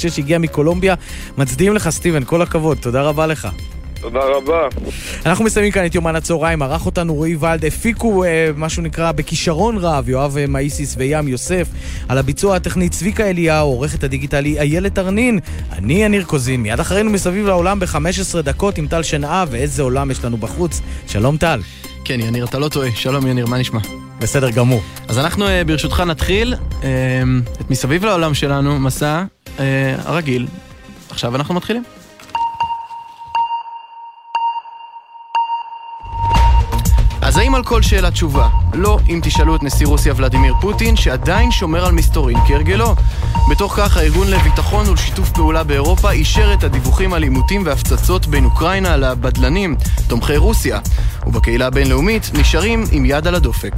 חושב שהגיע מקולומביה. מצדיעים לך, סטיבן, כל הכבוד, תודה רבה לך. תודה רבה. אנחנו מסיימים כאן את יומן הצהריים, ערך אותנו רועי ולד, הפיקו אה, מה שנקרא בכישרון רב, יואב אה, מאיסיס וים יוסף, על הביצוע הטכני צביקה אליהו, עורכת הדיגיטלי איילת ארנין, אני יניר קוזין, מיד אחרינו מסביב לעולם ב-15 דקות עם טל שנאה, ואיזה עולם יש לנו בחוץ. שלום טל. כן, יניר, אתה לא טועה. שלום יניר, מה נשמע? בסדר גמור. אז אנחנו אה, ברשותך נתחיל אה, את מסביב לעולם שלנו, מסע אה, הרגיל. עכשיו אנחנו מתחילים. אז האם על כל שאלה תשובה? לא, אם תשאלו את נשיא רוסיה ולדימיר פוטין, שעדיין שומר על מסתורין כהרגלו. בתוך כך, הארגון לביטחון ולשיתוף פעולה באירופה אישר את הדיווחים על עימותים והפצצות בין אוקראינה לבדלנים, תומכי רוסיה. ובקהילה הבינלאומית נשארים עם יד על הדופק.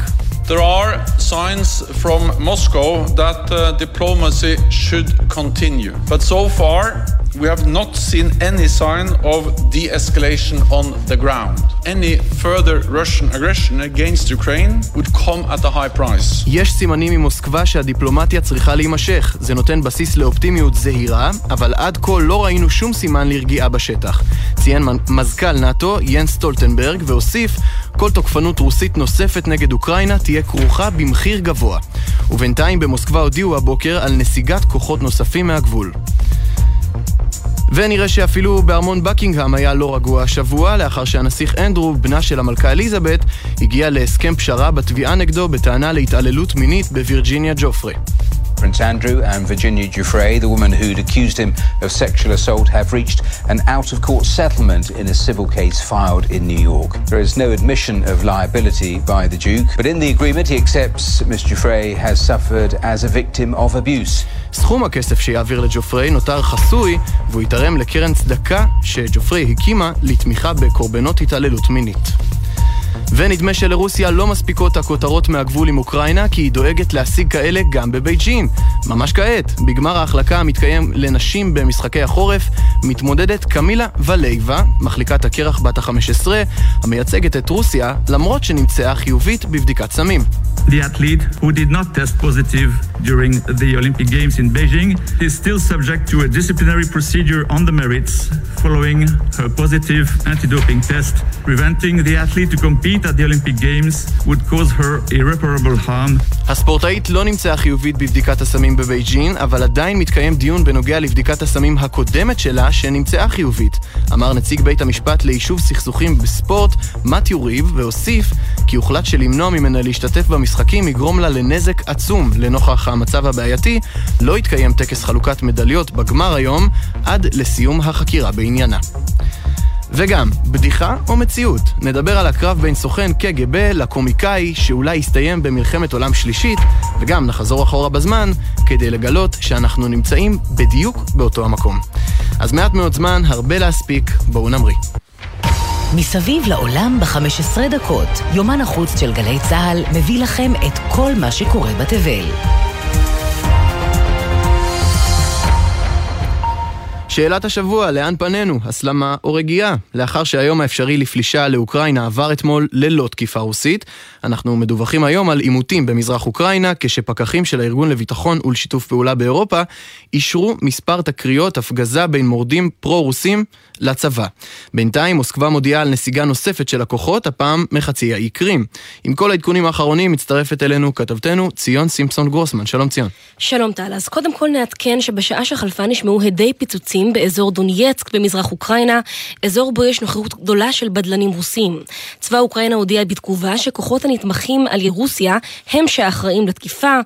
There are signs from Moscow that uh, diplomacy should continue. But so far, we have not seen any sign of de escalation on the ground. Any further Russian aggression against Ukraine would come at a high price. יש סימנים ממוסקבה שהדיפלומטיה צריכה להימשך. זה נותן בסיס לאופטימיות זהירה, אבל עד כה לא ראינו שום סימן לרגיעה בשטח. ציין מזכ"ל נאט"ו, יאנס סטולטנברג, והוסיף, כל תוקפנות רוסית נוספת נגד אוקראינה תהיה כרוכה במחיר גבוה. ובינתיים במוסקבה הודיעו הבוקר על נסיגת כוחות נוספים מהגבול. ונראה שאפילו בארמון בקינגהם היה לא רגוע השבוע, לאחר שהנסיך אנדרו, בנה של המלכה אליזבת, הגיע להסכם פשרה בתביעה נגדו בטענה להתעללות מינית בווירג'יניה ג'ופרי. Prince Andrew and Virginia Giuffre, the woman who'd accused him of sexual assault, have reached an out of court settlement in a civil case filed in New York. There is no admission of liability by the Duke, but in the agreement he accepts Miss Giuffre has suffered as a victim of abuse. סכום הכסף שיעביר לג'ופרי נותר חסוי, והוא יתרם לקרן צדקה שג'ופרי הקימה לתמיכה בקורבנות התעללות מינית. ונדמה שלרוסיה לא מספיקות הכותרות מהגבול עם אוקראינה, כי היא דואגת להשיג כאלה גם בבייג'ין. ממש כעת, בגמר ההחלקה המתקיים לנשים במשחקי החורף, מתמודדת קמילה ולייבה, מחליקת הקרח בת ה-15, המייצגת את רוסיה, למרות שנמצאה חיובית בבדיקת סמים. The athlete who did not test positive during the Olympic Games in Beijing is still subject to a disciplinary procedure on the merits following her positive anti-doping test. Preventing the athlete to compete at the Olympic Games would cause her irreparable harm. הספורטאית לא נמצאה חיובית בבדיקת הסמים בבייג'ין, אבל עדיין מתקיים דיון בנוגע לבדיקת הסמים הקודמת שלה, שנמצאה חיובית. אמר נציג בית המשפט ליישוב סכסוכים בספורט, מתיו ריב, והוסיף כי הוחלט שלמנוע ממנה להשתתף במשחקים יגרום לה לנזק עצום. לנוכח המצב הבעייתי, לא יתקיים טקס חלוקת מדליות בגמר היום, עד לסיום החקירה בעניינה. וגם, בדיחה או מציאות? נדבר על הקרב בין סוכן קג"ב לקומיקאי שאולי יסתיים במלחמת עולם שלישית, וגם נחזור אחורה בזמן כדי לגלות שאנחנו נמצאים בדיוק באותו המקום. אז מעט מאוד זמן, הרבה להספיק, בואו נמריא. מסביב לעולם ב-15 דקות, יומן החוץ של גלי צה"ל מביא לכם את כל מה שקורה בתבל. שאלת השבוע, לאן פנינו? הסלמה או רגיעה? לאחר שהיום האפשרי לפלישה לאוקראינה עבר אתמול ללא תקיפה רוסית, אנחנו מדווחים היום על עימותים במזרח אוקראינה, כשפקחים של הארגון לביטחון ולשיתוף פעולה באירופה אישרו מספר תקריות הפגזה בין מורדים פרו-רוסים לצבא. בינתיים מוסקבה מודיעה על נסיגה נוספת של הכוחות, הפעם מחצי האי קרים. עם כל העדכונים האחרונים מצטרפת אלינו כתבתנו ציון סימפסון גרוסמן. שלום ציון. שלום טל, אז קודם כל נעדכן שבשעה שחלפה נשמעו הדי פיצוצים באזור דונייצק במזרח אוקראינה, אזור בו יש נוכחות גדולה של בדלנים רוסים. צבא אוקראינה הודיע בתגובה שכוחות הנתמכים על רוסיה הם שאחראים לתקיפה,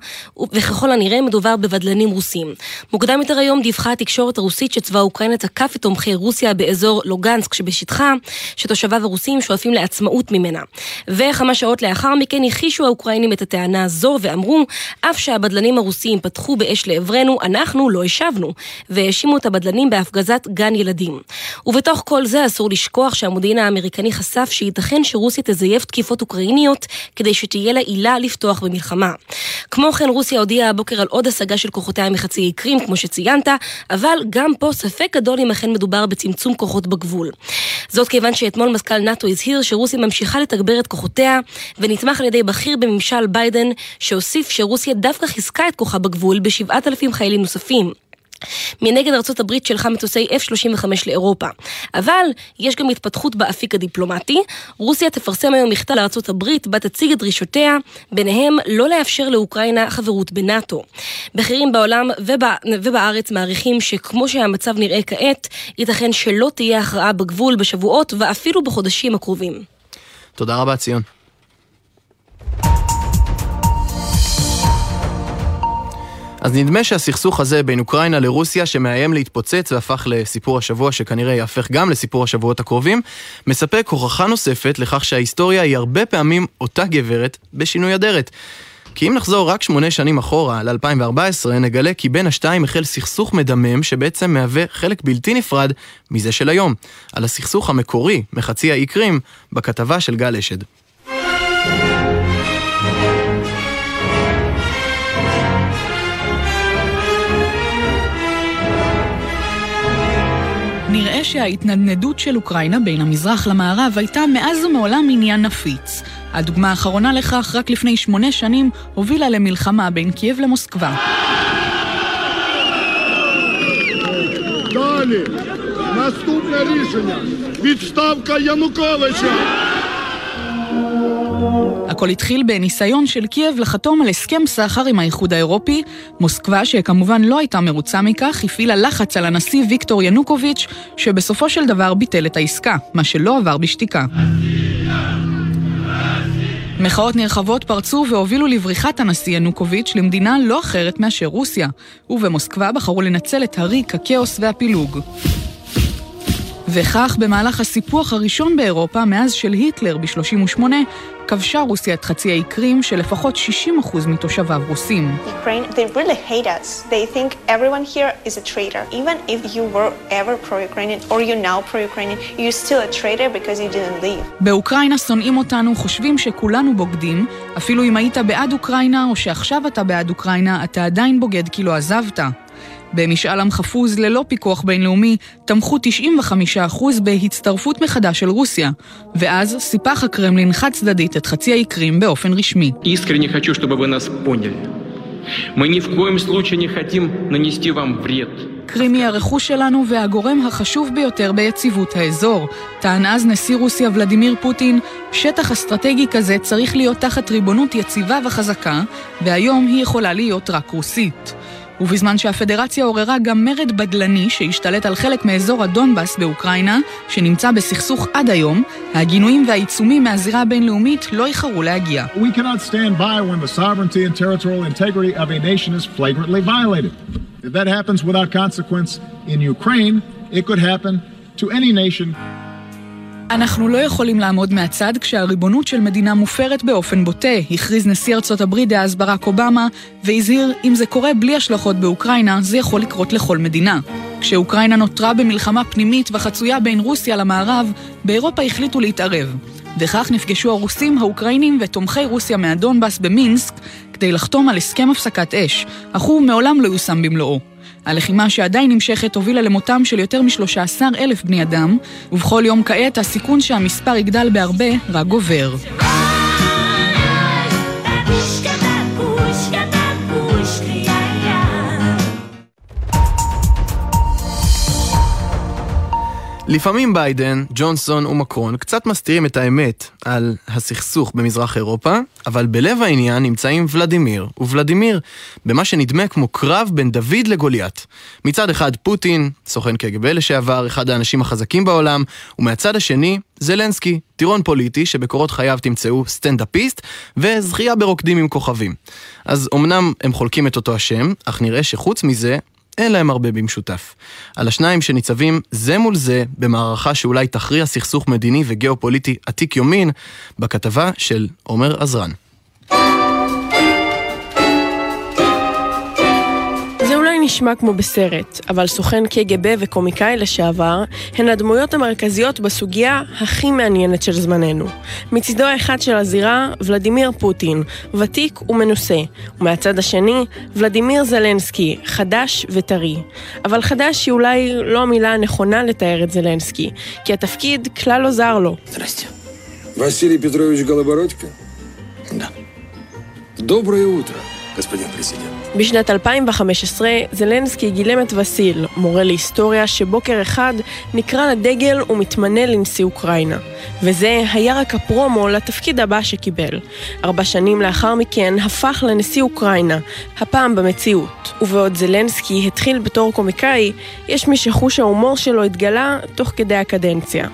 וככל הנראה מדובר בבדלנים רוסים. מוקדם יותר היום דיווחה התקשורת הרוסית שצבא אוקראינה תקף את תומכי רוסיה באזור לוגנסק שבשטחה, שתושביו הרוסים שואפים לעצמאות ממנה. וכמה שעות לאחר מכן הכחישו האוקראינים את הטענה הזו ואמרו, אף שהבדלנים הרוסים פתחו באש לעברנו, אנחנו לא השבנו, והאשימו את הבדלנים בהפגזת גן ילדים. ובתוך כל זה אסור לשכוח שהמודיעין האמריקני חשף שייתכן שרוסיה תזייף תקיפות אוקראיניות כדי שתהיה לה עילה לפתוח במלחמה. כמו כן רוסיה הודיעה הבוקר על עוד השגה של כוחותיה מחצי האי קרים, כמו שציינת, אבל גם פה ספק גדול אם אכן מדובר בצמצום כוחות בגבול. זאת כיוון שאתמול מזכ"ל נאט"ו הזהיר שרוסיה ממשיכה לתגבר את כוחותיה, ונתמך על ידי בכיר בממשל ביידן, שהוסיף שרוסיה דווקא חיזקה את כוחה בגבול בשבעת אלפים חיילים נוספים. מנגד ארצות הברית שלחה מטוסי F-35 לאירופה. אבל יש גם התפתחות באפיק הדיפלומטי. רוסיה תפרסם היום מכתב לארצות הברית בה תציג את דרישותיה, ביניהם לא לאפשר לאוקראינה חברות בנאט"ו. בכירים בעולם ובא, ובארץ מעריכים שכמו שהמצב נראה כעת, ייתכן שלא תהיה הכרעה בגבול בשבועות ואפילו בחודשים הקרובים. תודה רבה, ציון. אז נדמה שהסכסוך הזה בין אוקראינה לרוסיה, שמאיים להתפוצץ והפך לסיפור השבוע, שכנראה יהפך גם לסיפור השבועות הקרובים, מספק הוכחה נוספת לכך שההיסטוריה היא הרבה פעמים אותה גברת בשינוי אדרת. כי אם נחזור רק שמונה שנים אחורה, ל-2014, נגלה כי בין השתיים החל סכסוך מדמם שבעצם מהווה חלק בלתי נפרד מזה של היום. על הסכסוך המקורי מחצי האי קרים, בכתבה של גל אשד. שההתנדנדות של אוקראינה בין המזרח למערב הייתה מאז ומעולם עניין נפיץ. הדוגמה האחרונה לכך, רק לפני שמונה שנים, הובילה למלחמה בין קייב למוסקבה. Далі. Наступне рішення. Відставка Януковича. הכל התחיל בניסיון של קייב לחתום על הסכם סחר עם האיחוד האירופי. מוסקבה, שכמובן לא הייתה מרוצה מכך, הפעילה לחץ על הנשיא ויקטור ינוקוביץ', שבסופו של דבר ביטל את העסקה, מה שלא עבר בשתיקה. מחאות נרחבות פרצו והובילו לבריחת הנשיא ינוקוביץ' למדינה לא אחרת מאשר רוסיה, ובמוסקבה בחרו לנצל את הריק, הכאוס והפילוג. וכך, במהלך הסיפוח הראשון באירופה מאז של היטלר ב-38, כבשה רוסיה את חצי האי קרים, שלפחות 60% מתושביו רוסים. Ukraine, they really hate us. They think everyone here is a traitor. Even if you were ever pro-Ukrainian or you're now pro-Ukrainian, you're still a traitor because you didn't leave. באוקראינה שונאים אותנו, חושבים שכולנו בוגדים. אפילו אם היית בעד אוקראינה, או שעכשיו אתה בעד אוקראינה, אתה עדיין בוגד כי לא עזבת. במשאל עם חפוז ללא פיקוח בינלאומי, תמכו 95% בהצטרפות מחדש של רוסיה, ואז סיפח הקרמלין חד צדדית את חצי האי קרים באופן רשמי. Искренне хочу, чтобы вы нас поняли. Мы ни в коем случае не хотим нанести вам вред. קרים היא הרכוש שלנו והגורם החשוב ביותר ביציבות האזור. טען אז נשיא רוסיה ולדימיר פוטין, שטח אסטרטגי כזה צריך להיות תחת ריבונות יציבה וחזקה, והיום היא יכולה להיות רק רוסית. ובזמן שהפדרציה עוררה גם מרד בדלני שהשתלט על חלק מאזור הדונבאס באוקראינה, שנמצא בסכסוך עד היום, הגינויים והעיצומים מהזירה הבינלאומית לא איחרו להגיע. Ukraine, to any nation. אנחנו לא יכולים לעמוד מהצד כשהריבונות של מדינה מופרת באופן בוטה, הכריז נשיא ארצות הברית דאז ברק אובמה, והזהיר, אם זה קורה בלי השלכות באוקראינה, זה יכול לקרות לכל מדינה. כשאוקראינה נותרה במלחמה פנימית וחצויה בין רוסיה למערב, באירופה החליטו להתערב. וכך נפגשו הרוסים, האוקראינים ותומכי רוסיה מהדונבאס במינסק כדי לחתום על הסכם הפסקת אש, אך הוא מעולם לא יושם במלואו. הלחימה שעדיין נמשכת הובילה למותם של יותר מ-13 אלף בני אדם, ובכל יום כעת הסיכון שהמספר יגדל בהרבה רק גובר. לפעמים ביידן, ג'ונסון ומקרון קצת מסתירים את האמת על הסכסוך במזרח אירופה, אבל בלב העניין נמצאים ולדימיר וולדימיר, במה שנדמה כמו קרב בין דוד לגוליית. מצד אחד פוטין, סוכן קג"ב לשעבר, אחד האנשים החזקים בעולם, ומהצד השני, זלנסקי, טירון פוליטי שבקורות חייו תמצאו סטנדאפיסט, וזכייה ברוקדים עם כוכבים. אז אמנם הם חולקים את אותו השם, אך נראה שחוץ מזה, אין להם הרבה במשותף. על השניים שניצבים זה מול זה במערכה שאולי תכריע סכסוך מדיני וגיאופוליטי עתיק יומין, בכתבה של עומר עזרן. נשמע כמו בסרט, אבל סוכן קג"ב וקומיקאי לשעבר הן הדמויות המרכזיות בסוגיה הכי מעניינת של זמננו. מצידו האחד של הזירה, ולדימיר פוטין, ותיק ומנוסה, ומהצד השני, ולדימיר זלנסקי, חדש וטרי. אבל חדש היא אולי לא המילה הנכונה לתאר את זלנסקי, כי התפקיד כלל לא זר לו. Василий Петрович Голобородько? Да. Доброе утро. בשנת 2015 זלנסקי גילם את וסיל, מורה להיסטוריה שבוקר אחד נקרא לדגל ומתמנה לנשיא אוקראינה. וזה היה רק הפרומו לתפקיד הבא שקיבל. ארבע שנים לאחר מכן הפך לנשיא אוקראינה, הפעם במציאות. ובעוד זלנסקי התחיל בתור קומיקאי, יש מי שחוש ההומור שלו התגלה תוך כדי הקדנציה.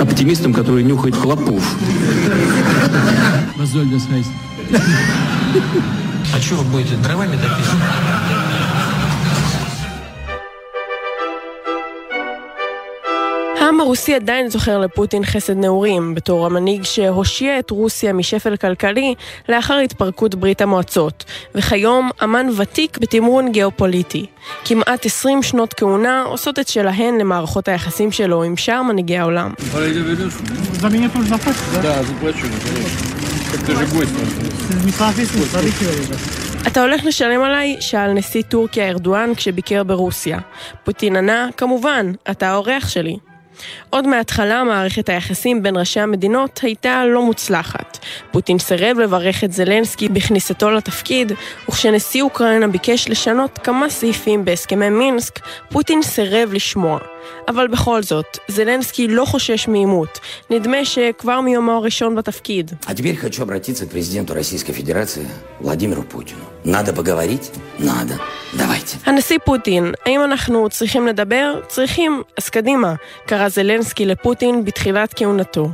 оптимистом, который нюхает клопов. Was soll das heißen? А что вы будете дровами дописывать? העם הרוסי עדיין זוכר לפוטין חסד נעורים, בתור המנהיג שהושיע את רוסיה משפל כלכלי לאחר התפרקות ברית המועצות, וכיום אמן ותיק בתמרון גיאופוליטי. כמעט 20 שנות כהונה עושות את שלהן למערכות היחסים שלו עם שאר מנהיגי העולם. אתה הולך לשלם עליי? שאל נשיא טורקיה ארדואן כשביקר ברוסיה. פוטין ענה, כמובן, אתה האורח שלי. עוד מההתחלה מערכת היחסים בין ראשי המדינות הייתה לא מוצלחת. פוטין סירב לברך את זלנסקי בכניסתו לתפקיד, וכשנשיא אוקראינה ביקש לשנות כמה סעיפים בהסכמי מינסק, פוטין סירב לשמוע. אבל בכל זאת, זלנסקי לא חושש מעימות. נדמה שכבר מיומו הראשון בתפקיד. А теперь хочу обратиться к президенту Российской Федерации Владимиру Путину. Надо поговорить? Надо. Давайте. הנשיא פוטין, האם אנחנו צריכים לדבר? צריכים, אז קדימה, קרא זלנסקי לפוטין בתחילת כהונתו.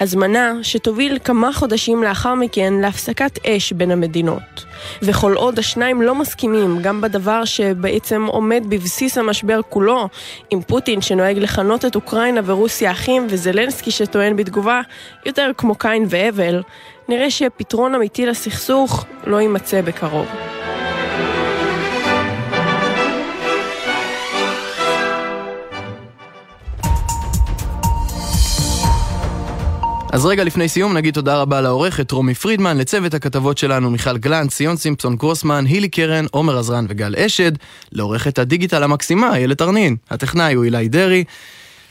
הזמנה שתוביל כמה חודשים לאחר מכן להפסקת אש בין המדינות. וכל עוד השניים לא מסכימים גם בדבר שבעצם עומד בבסיס המשבר כולו, עם פוטין שנוהג לכנות את אוקראינה ורוסיה אחים וזלנסקי שטוען בתגובה יותר כמו קין והבל, נראה שפתרון אמיתי לסכסוך לא יימצא בקרוב. אז רגע לפני סיום נגיד תודה רבה לעורכת רומי פרידמן, לצוות הכתבות שלנו מיכל גלנט, ציון סימפסון קרוסמן, הילי קרן, עומר עזרן וגל אשד, לעורכת הדיגיטל המקסימה איילת ארנין, הטכנאי הוא אילי דרעי,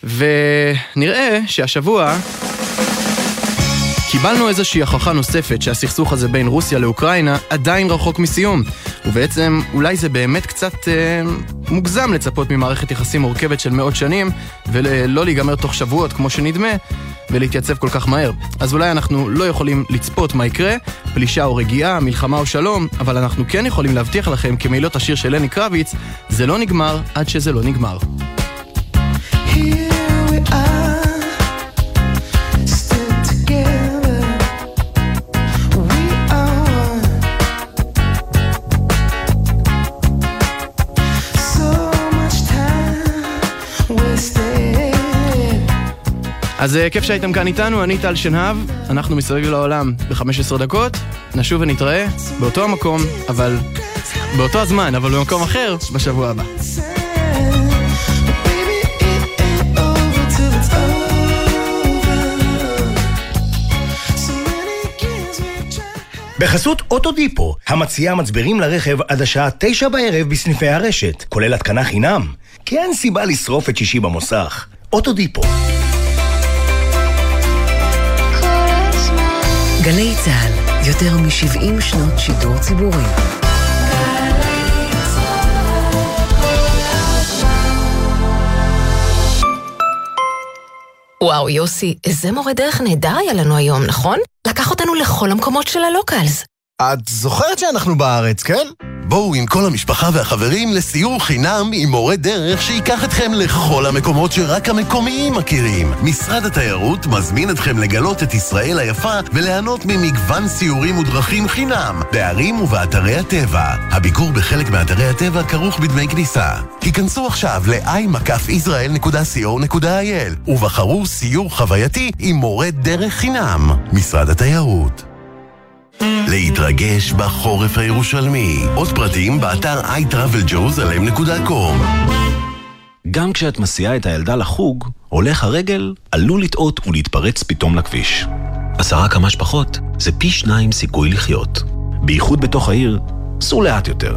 ונראה שהשבוע קיבלנו איזושהי הוכחה נוספת שהסכסוך הזה בין רוסיה לאוקראינה עדיין רחוק מסיום. ובעצם אולי זה באמת קצת אה, מוגזם לצפות ממערכת יחסים מורכבת של מאות שנים ולא להיגמר תוך שבועות כמו שנדמה ולהתייצב כל כך מהר. אז אולי אנחנו לא יכולים לצפות מה יקרה, פלישה או רגיעה, מלחמה או שלום, אבל אנחנו כן יכולים להבטיח לכם כמילות השיר של לני קרביץ, זה לא נגמר עד שזה לא נגמר. Here we are, אז אה, כיף שהייתם כאן איתנו, אני טל שנהב, אנחנו מסביב לעולם ב-15 דקות, נשוב ונתראה באותו המקום, אבל... באותו הזמן, אבל במקום אחר, בשבוע הבא. בחסות אוטודיפו, המציעה מצברים לרכב עד השעה תשע בערב בסניפי הרשת, כולל התקנה חינם. כי אין סיבה לשרוף את שישי במוסך. אוטודיפו. גלי צה"ל, יותר מ-70 שנות שידור ציבורי. וואו, יוסי, איזה מורה דרך נהדר היה לנו היום, נכון? לקח אותנו לכל המקומות של הלוקלס. את זוכרת שאנחנו בארץ, כן? בואו עם כל המשפחה והחברים לסיור חינם עם מורה דרך שייקח אתכם לכל המקומות שרק המקומיים מכירים. משרד התיירות מזמין אתכם לגלות את ישראל היפה וליהנות ממגוון סיורים ודרכים חינם בערים ובאתרי הטבע. הביקור בחלק מאתרי הטבע כרוך בדמי כניסה. היכנסו עכשיו ל-i-israel.co.il ובחרו סיור חווייתי עם מורה דרך חינם. משרד התיירות. להתרגש בחורף הירושלמי. עוד פרטים באתר iTravelJerusalem.com גם כשאת מסיעה את הילדה לחוג, הולך הרגל עלול לטעות ולהתפרץ פתאום לכביש. עשרה כמה שפחות זה פי שניים סיכוי לחיות. בייחוד בתוך העיר, סעו לאט יותר.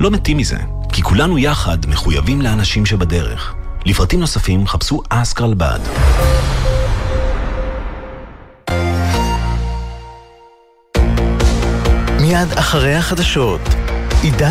לא מתים מזה, כי כולנו יחד מחויבים לאנשים שבדרך. לפרטים נוספים חפשו אסקרלבד. מיד אחרי החדשות. עידן